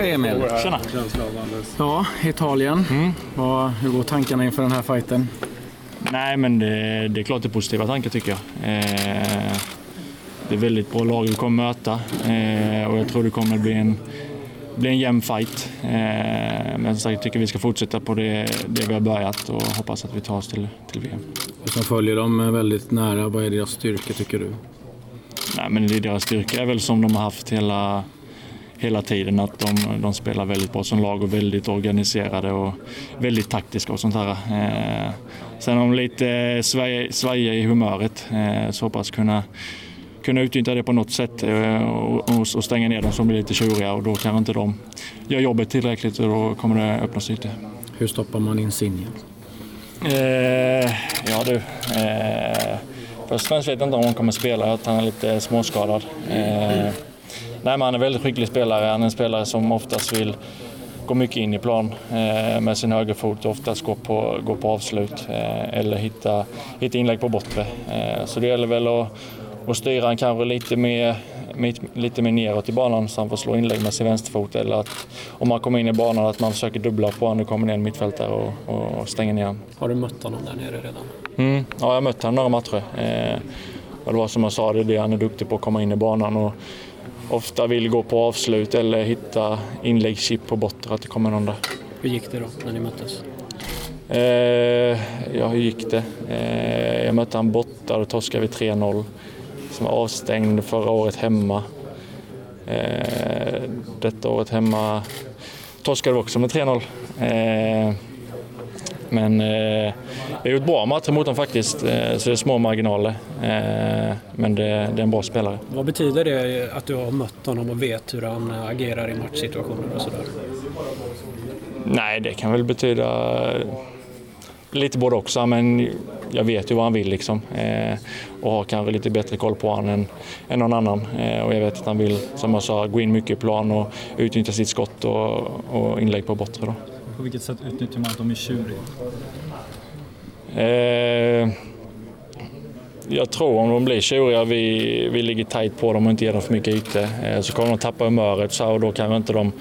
Hej Emil. Tjena. Ja, Italien. Vad, hur går tankarna inför den här fighten? Nej, men det, det är klart det är positiva tankar tycker jag. Eh, det är väldigt bra lag vi kommer möta eh, och jag tror det kommer bli en, bli en jämn fight. Eh, men som sagt, jag tycker vi ska fortsätta på det, det vi har börjat och hoppas att vi tar oss till, till VM. Du som följer dem väldigt nära, vad är deras styrka tycker du? Nej, men det är deras styrka är väl som de har haft hela, hela tiden. Att de, de spelar väldigt bra som lag och väldigt organiserade och väldigt taktiska och sånt här. Eh, sen om lite svaj, svajiga i humöret eh, så hoppas kunna kunna utnyttja det på något sätt eh, och, stänga ner dem som blir lite tjuriga och då kanske inte de gör jobbet tillräckligt och då kommer det öppnas ytor. Hur stoppar man Insigne? Eh, ja du. Eh, först och främst vet jag inte om han kommer spela, att han är lite småskadad. Eh, nej, men han är en väldigt skicklig spelare. Han är en spelare som oftast vill gå mycket in i plan eh, med sin högerfot och oftast gå på, gå på avslut eh, eller hitta, hitta inlägg på bortre. Eh, så det gäller väl att, att styra han kanske lite mer, lite mer neråt i banan så han får slå inlägg med sin vänsterfot eller att om man kommer in i banan att man försöker dubbla på honom och kommer ner en mittfältare och, och stänger ner honom. Har du mött honom där nere redan? Mm, ja, jag har mött honom några matcher. Eh, och det var som jag sa, det är det han är duktig på, att komma in i banan och ofta vill gå på avslut eller hitta inläggschip på bortre, att det kommer någon där. Hur gick det då när ni möttes? Eh, ja, hur gick det? Eh, jag mötte han borta då torskade vi 3-0. Som var avstängd förra året hemma. Eh, detta året hemma torskade vi också med 3-0. Men eh, vi har gjort bra matcher mot dem faktiskt, eh, så det är små marginaler. Eh, men det, det, är en bra spelare. Vad betyder det att du har mött honom och vet hur han agerar i matchsituationer och sådär? Nej, det kan väl betyda lite både också, men jag vet ju vad han vill liksom. Eh, och har kanske lite bättre koll på honom än, än någon annan. Eh, och jag vet att han vill, som jag sa, gå in mycket i plan och utnyttja sitt skott och, och inlägg på bortre. Då. På vilket sätt utnyttjar man att de är tjuriga? Eh, jag tror om de blir tjuriga, vi, vi ligger tight på dem och inte ger dem för mycket ytor, eh, så kommer de tappa humöret så och då kanske inte de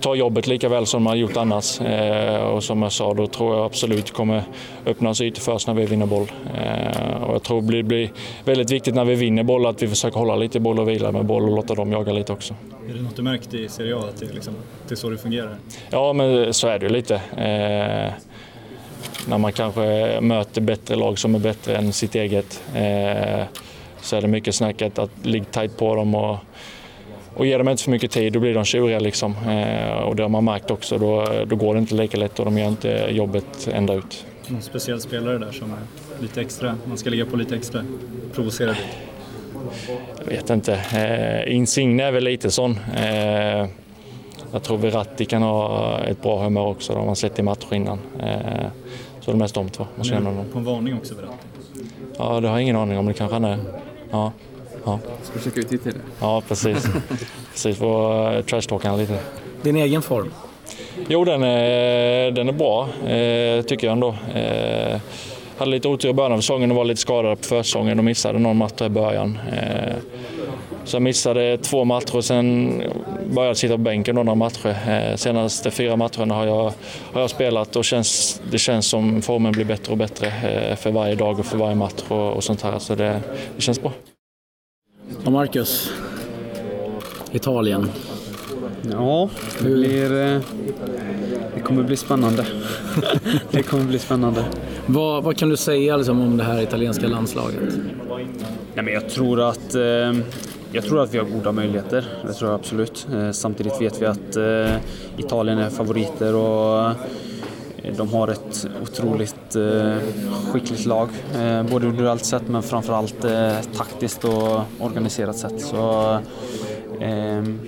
tar jobbet lika väl som har gjort annars. Eh, och som jag sa, då tror jag absolut kommer öppnas ytor först när vi vinner boll. Eh, och jag tror det blir, väldigt viktigt när vi vinner boll att vi försöker hålla lite boll och vila med boll och låta dem jaga lite också. Är det något du märkt i Serie A, att det, liksom, det är så det fungerar? Ja, men så är det ju lite. Eh, när man kanske möter bättre lag som är bättre än sitt eget eh, så är det mycket snacket att ligga tajt på dem och, och ger dem inte för mycket tid då blir de tjuriga. Liksom. Eh, och det har man märkt också, då, då går det inte lika lätt och de gör inte jobbet ända ut. Någon speciell spelare där som är lite extra, man ska ligga på lite extra, provocera lite? Jag vet inte. Eh, Insigne är väl lite sån. Eh, jag tror Verratti kan ha ett bra humör också, det har man sett i matcher innan. Eh, så det är mest de två. Man känner honom. På en varning också Verratti? Ja, det har jag ingen aning om, det kanske han är. Ja. Ja. Ska du checka ut det? Ja, precis. precis, få uh, trashtalka lite. Din egen form? Jo, den är, den är bra, eh, tycker jag ändå. Eh, hade lite otur i början av säsongen och var lite skadad på försäsongen och missade någon match i början. Eh, så jag missade två matcher och sen började jag sitta på bänken några matcher. Eh, senaste fyra matcherna har jag, har jag spelat och känns, det känns som formen blir bättre och bättre eh, för varje dag och för varje match och, och sånt här. Så det, det känns bra. Och Marcus, Italien. Ja, det, blir, det kommer bli spännande. det kommer bli spännande. Vad, vad kan du säga liksom, om det här italienska landslaget? Nej, men jag, tror att, eh, jag tror att vi har goda möjligheter, det tror jag absolut. Eh, samtidigt vet vi att eh, Italien är favoriter och de har ett otroligt eh, skickligt lag, eh, både individuellt sett men framförallt eh, taktiskt och organiserat sett. Så, ehm,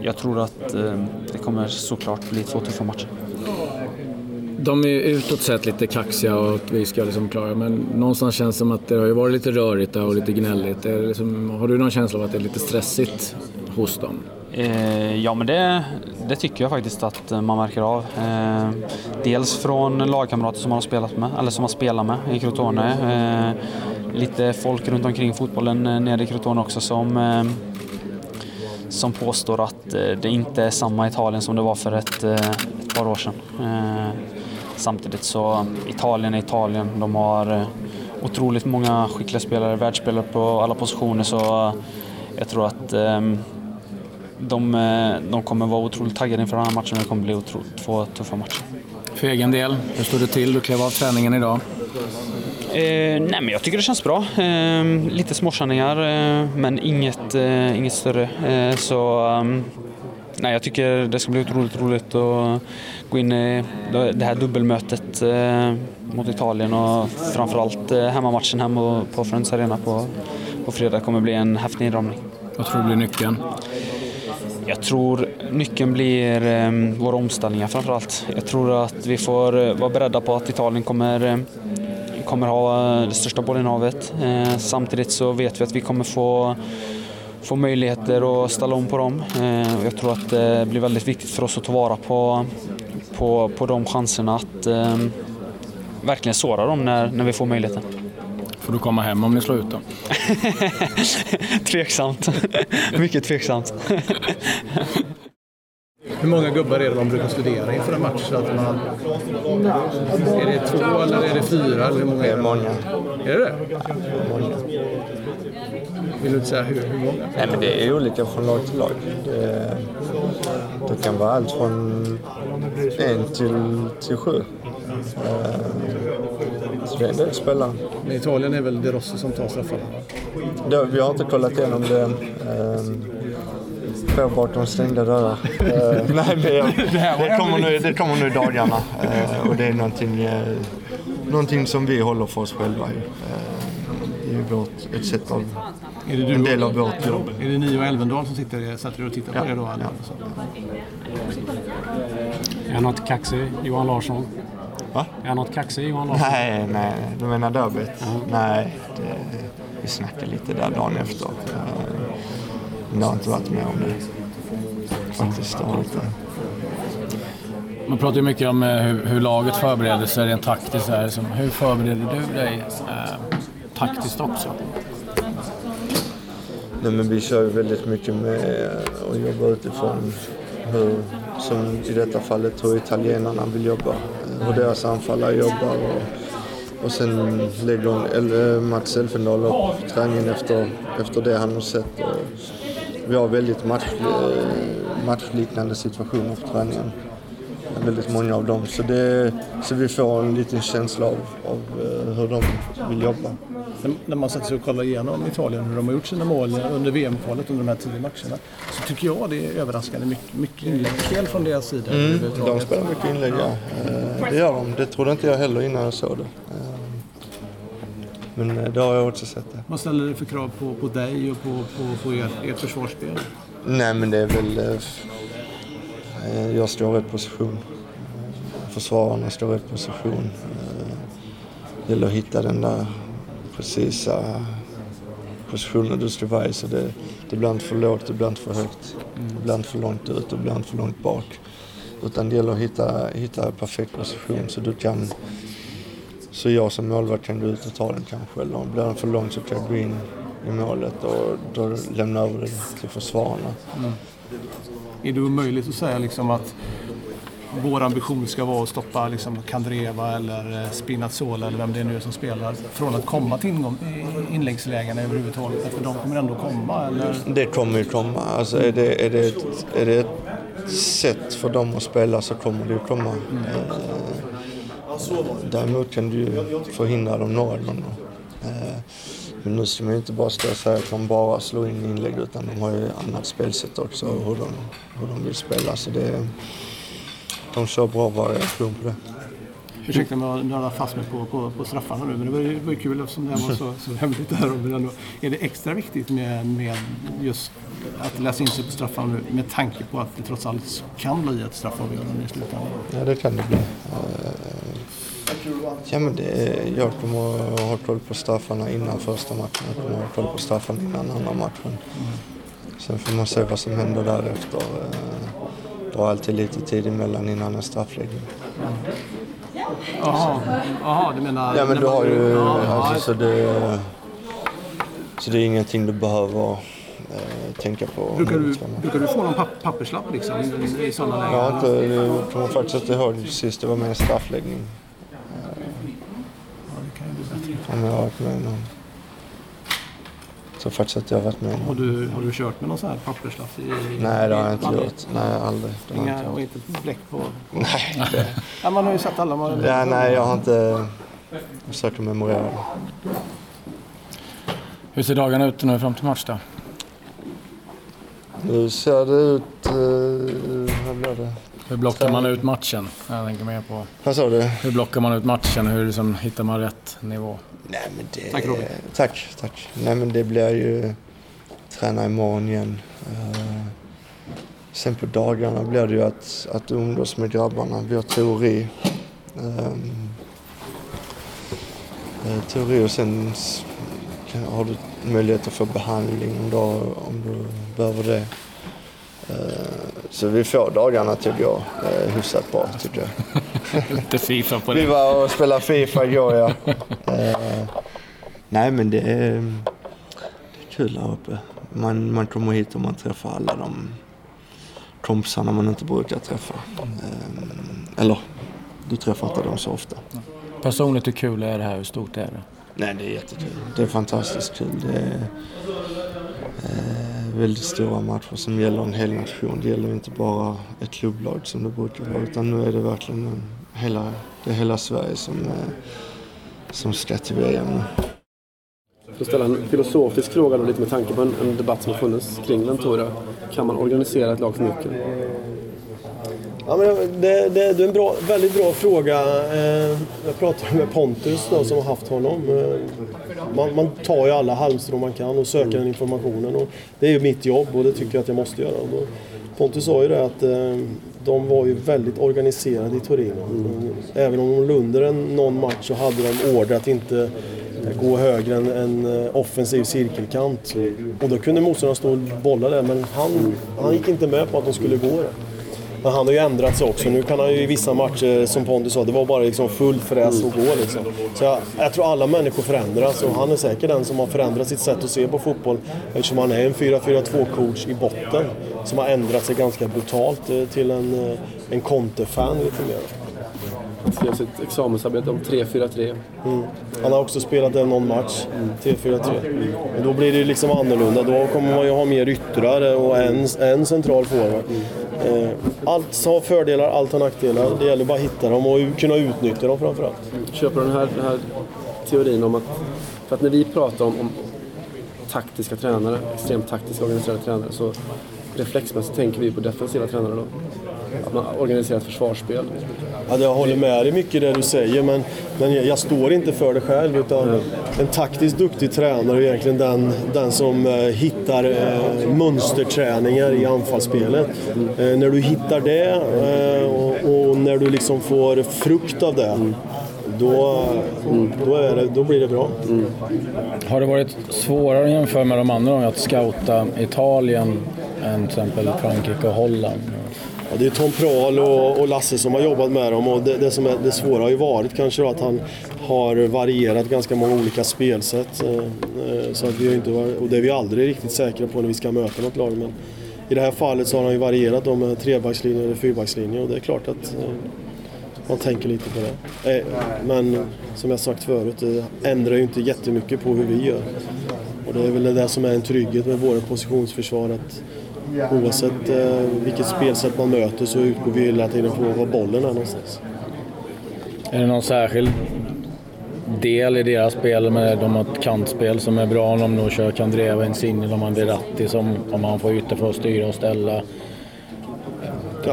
jag tror att eh, det kommer såklart bli två tuffa matcher. De är utåt sett lite kaxiga och att vi ska liksom klara men någonstans känns det som att det har varit lite rörigt och lite gnälligt. Liksom, har du någon känsla av att det är lite stressigt hos dem? Eh, ja, men det, det, tycker jag faktiskt att eh, man märker av. Eh, dels från lagkamrater som man har spelat med, eller som man spelar med i Crotone. Eh, lite folk runt omkring fotbollen eh, nere i Crotone också som eh, som påstår att det inte är samma Italien som det var för ett, ett par år sedan. Samtidigt så Italien är Italien. De har otroligt många skickliga spelare, världsspelare på alla positioner så jag tror att ehm, de, de kommer vara otroligt taggade inför den här matchen och det kommer bli otroligt, två tuffa matcher. För egen del, hur står det till? Du klev av träningen idag. Eh, nej, men jag tycker det känns bra. Eh, lite småkänningar, eh, men inget, eh, inget större. Eh, så ehm, nej, jag tycker det ska bli otroligt roligt att gå in i det här dubbelmötet eh, mot Italien och framförallt hemmamatchen hemma på Friends Arena på, på fredag kommer bli en häftig inramning. Vad tror du blir nyckeln? Jag tror nyckeln blir eh, våra omställningar framförallt. Jag tror att vi får eh, vara beredda på att Italien kommer, eh, kommer ha eh, det största bollinnehavet. Eh, samtidigt så vet vi att vi kommer få få möjligheter att ställa om på dem. Eh, jag tror att det blir väldigt viktigt för oss att ta vara på, på, på de chanserna att eh, verkligen såra dem när, när vi får möjligheten. Får du komma hem om ni slår ut dem? tveksamt. Mycket tveksamt. Hur många gubbar är det man brukar studera inför en match? Så att man, är det två eller är det fyra? Eller hur många det är många. Är det det? Ja, många. Vill du inte säga hur, hur många? Nej, men det är olika från lag till lag. Det, det kan vara allt från en till, till sju. Så det är spelare. Men Italien är väl De Rossi som tar straffarna? vi har inte kollat igenom det än. Få bakom stängda dörrar. uh, nej, det, det, kommer nu, det kommer nu i dagarna. Uh, och det är någonting, uh, någonting som vi håller för oss själva. Uh, det är vårt, ett sätt av, är det du en del av vårt jobb. Är det ni och Elvendal som sitter, sätter och tittar på ja. det då? Eller? Ja. Är han något kaxig, Johan Larsson? Va? Är han något kaxig, Johan Larsson? Nej, nej. Du menar derbyt? Ja. Nej, det, vi snackade lite där dagen efter. Men jag har inte varit med om det. Faktiskt, det har inte. Man pratar ju mycket om eh, hur, hur laget förbereder sig rent taktiskt. Här. hur förbereder du dig eh, taktiskt också? Nej, men vi kör väldigt mycket med att jobba utifrån hur, som i detta fallet, hur italienarna vill jobba. Hur deras anfallare jobbar. Och, och sen lägger eh, Mats Elfendal upp träningen efter, efter det han har sett. Och vi har väldigt match, eh, matchliknande situationer på träningen. Väldigt många av dem. Så, det, så vi får en liten känsla av, av eh, hur de vill jobba. När man sätter sig och kollar igenom Italien, hur de har gjort sina mål under VM-kvalet under de här tio matcherna, så tycker jag det är överraskande mycket, mycket inläggsspel från deras sida. Mm, de spelar mycket inlägg, ja. Eh, det gör de. Det trodde inte jag heller innan jag såg det. Men eh, det har jag också sett. Det. Vad ställer det för krav på, på dig och på, på, på ert, ert försvarsspel? Nej, men det är väl... Eh, jag står i rätt position. Försvararna står i rätt position. Det gäller att hitta den där precisa positionen du ska vara i. Så det, det blir inte för lågt, inte för högt. Blir inte för långt ut, blir inte för långt bak. Utan det gäller att hitta, hitta perfekt position så du kan så jag som målvakt kan gå ut och ta den kanske. Eller om blir den för lång så kan jag gå in i målet och då lämna över det till försvararna. Mm. Är det möjligt att säga liksom att vår ambition ska vara att stoppa liksom Kandreva eller eh, Spinazzola eller vem det nu är som spelar från att komma till inläggslägena överhuvudtaget? För de kommer ändå komma? Eller? Det kommer ju komma. Alltså är, det, är, det ett, är det ett sätt för dem att spela så kommer det ju komma. Mm. Däremot kan du ju förhindra dem några gånger. Eh, men nu ska man ju inte bara stå och säga att de bara slår in inlägg utan de har ju annat spelsätt också hur de, hur de vill spela. Så det, de kör bra variation på det. Ursäkta mig att nörda fast mig på, på, på straffarna nu, men det var ju, var ju kul eftersom det var så, så hemligt där. Men är det extra viktigt med, med just att läsa in sig på straffarna nu med tanke på att det trots allt kan bli ett straffavgörande i slutändan? Ja, det kan det bli. Ja, men det, jag kommer att ha koll på straffarna innan första matchen. Jag kommer att ha koll på straffarna innan andra matchen. Sen får man se vad som händer därefter. Det har alltid lite tid emellan innan en straffläggning. Jaha, du menar... Ja, men du har ju... Alltså, så, det, så det är ingenting du behöver eh, tänka på. Brukar du, brukar du få någon papp, papperslapp liksom i, sådana lägen? Jag har inte, jag kommer faktiskt inte ihåg sist det var med en straffläggning. Ja, det kan ju bli bättre. Om jag har varit med någon. Tror faktiskt att jag har varit med Har någon. du, har du kört med någon sån här papperslapp? I, i, Nej, det har jag inte Aldrig? gjort. Nej, aldrig. Har Inga, inte och inte bläck på... Nej, det, Ja, man har ju sett alla. Man, ja, nej, jag har inte försökt att memorera det. Hur ser dagarna ut nu fram till match då? Nu ser det ut... Eh, vad blir det? Hur blockar man ut matchen? Jag tänker mer på Vad sa du? hur blockar man ut matchen? Hur liksom hittar man rätt nivå? Nej, men det, Tack, Robin. Tack, tack. Nej men det blir ju träna imorgon igen. Eh, sen på dagarna blir det ju att, att umgås med grabbarna. Vi har teori. Ehm, eh, teori och sen har du möjlighet att få behandling om du, har- om du behöver det. Eh, så vi får dagarna till att gå uh, hyfsat bra tycker jag. Lite Fifa på Vi det. var och spelade Fifa igår ja. Eh, nej men det är, det är kul här uppe. Man, man kommer hit och man träffar alla de kompisarna man inte brukar träffa. Eh, eller, du träffar inte dem så ofta. Personligt hur kul är det här? Hur stort är det? Nej det är jättekul. Det är fantastiskt kul. Det är eh, väldigt stora matcher som gäller en hel nation. Det gäller inte bara ett klubblag som det brukar vara utan nu är det verkligen en, hela, det är hela Sverige som, eh, som ska till VM. För att ställa en filosofisk fråga då, lite med tanke på en, en debatt som har funnits kring Ventura. Kan man organisera ett lag för mycket? Ja, men det, det, det är en bra, väldigt bra fråga. Eh, Jag pratade med Pontus då, som har haft honom. Man, man tar ju alla halmstrån man kan och söker den informationen. Och det är ju mitt jobb och det tycker jag att jag måste göra. Då, Pontus sa ju det att eh, de var ju väldigt organiserade i Torino. Även om de under någon match så hade de order att inte gå högre än en eh, offensiv cirkelkant. Och då kunde motståndaren stå och bolla där men han, han gick inte med på att de skulle gå det. Men han har ju ändrat sig också. Nu kan han ju i vissa matcher, som Pontus sa, det var bara liksom full fräs och gå liksom. Så jag, jag tror alla människor förändras och han är säkert den som har förändrat sitt sätt att se på fotboll eftersom han är en 4-4-2-coach i botten som har ändrat sig ganska brutalt eh, till en, eh, en Conte-fan lite mer. Han skrev sitt examensarbete om 3-4-3. Mm. Han har också spelat en någon match, 3-4-3. Och då blir det liksom annorlunda. Då kommer man ju ha mer yttrar och en, en central forward. Eh, allt har fördelar, allt har nackdelar. Det gäller bara att hitta dem och kunna utnyttja dem framförallt. Köper du den här, den här teorin om att... För att när vi pratar om, om taktiska tränare, extremt taktiska organiserade tränare, så reflexmässigt tänker vi på defensiva tränare då. Att man organiserar ett försvarsspel. Ja, jag håller med dig mycket i det du säger, men, men jag, jag står inte för det själv. Utan en taktiskt duktig tränare är egentligen den, den som eh, hittar eh, mönsterträningar i anfallsspelet. Eh, när du hittar det eh, och, och när du liksom får frukt av det, då, då, är det, då blir det bra. Har det varit svårare att jämföra med de andra gångerna att scouta Italien än till exempel Frankrike och Holland? Ja, det är Tom Prahl och, och Lasse som har jobbat med dem och det, det, som är, det svåra har ju varit kanske då att han har varierat ganska många olika spelsätt. Eh, eh, så att vi har inte varit, och det är vi aldrig riktigt säkra på när vi ska möta något lag. Men I det här fallet så har han ju varierat då med trebackslinje eller fyrbackslinje och det är klart att eh, man tänker lite på det. Men som jag sagt förut, det ändrar ju inte jättemycket på hur vi gör. Och det är väl det som är en trygghet med våra positionsförsvar. Att oavsett eh, vilket spelsätt man möter så utgår vi hela tiden på var bollen är någonstans. Är det någon särskild del i deras spel med de har ett kantspel som är bra om de kör Kandreva, Insigne, de har Verratti som om han får ytor för att styra och ställa.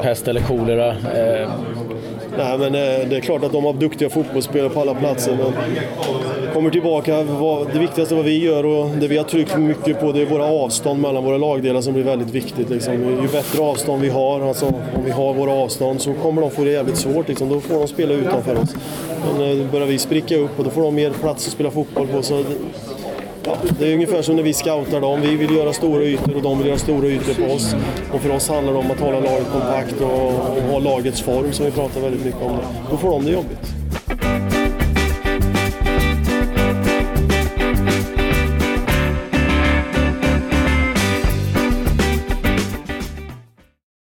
Pest eller kolera. Eh, Nej, men eh, det är klart att de har duktiga fotbollsspelare på alla platser. Men kommer tillbaka, vad- det viktigaste vad vi gör och det vi har tryckt mycket på det är våra avstånd mellan våra lagdelar som blir väldigt viktigt. Liksom. Ju bättre avstånd vi har, alltså om vi har våra avstånd så kommer de få det jävligt svårt. Liksom. Då får de spela utanför oss. Men eh, börjar vi spricka upp och då får de mer plats att spela fotboll på. Så Ja, det är ungefär som när vi scoutar dem. Vi vill göra stora ytor och de vill göra stora ytor på oss. Och för oss handlar det om att hålla laget kompakt och, och ha lagets form som vi pratar väldigt mycket om. Då får de det jobbigt.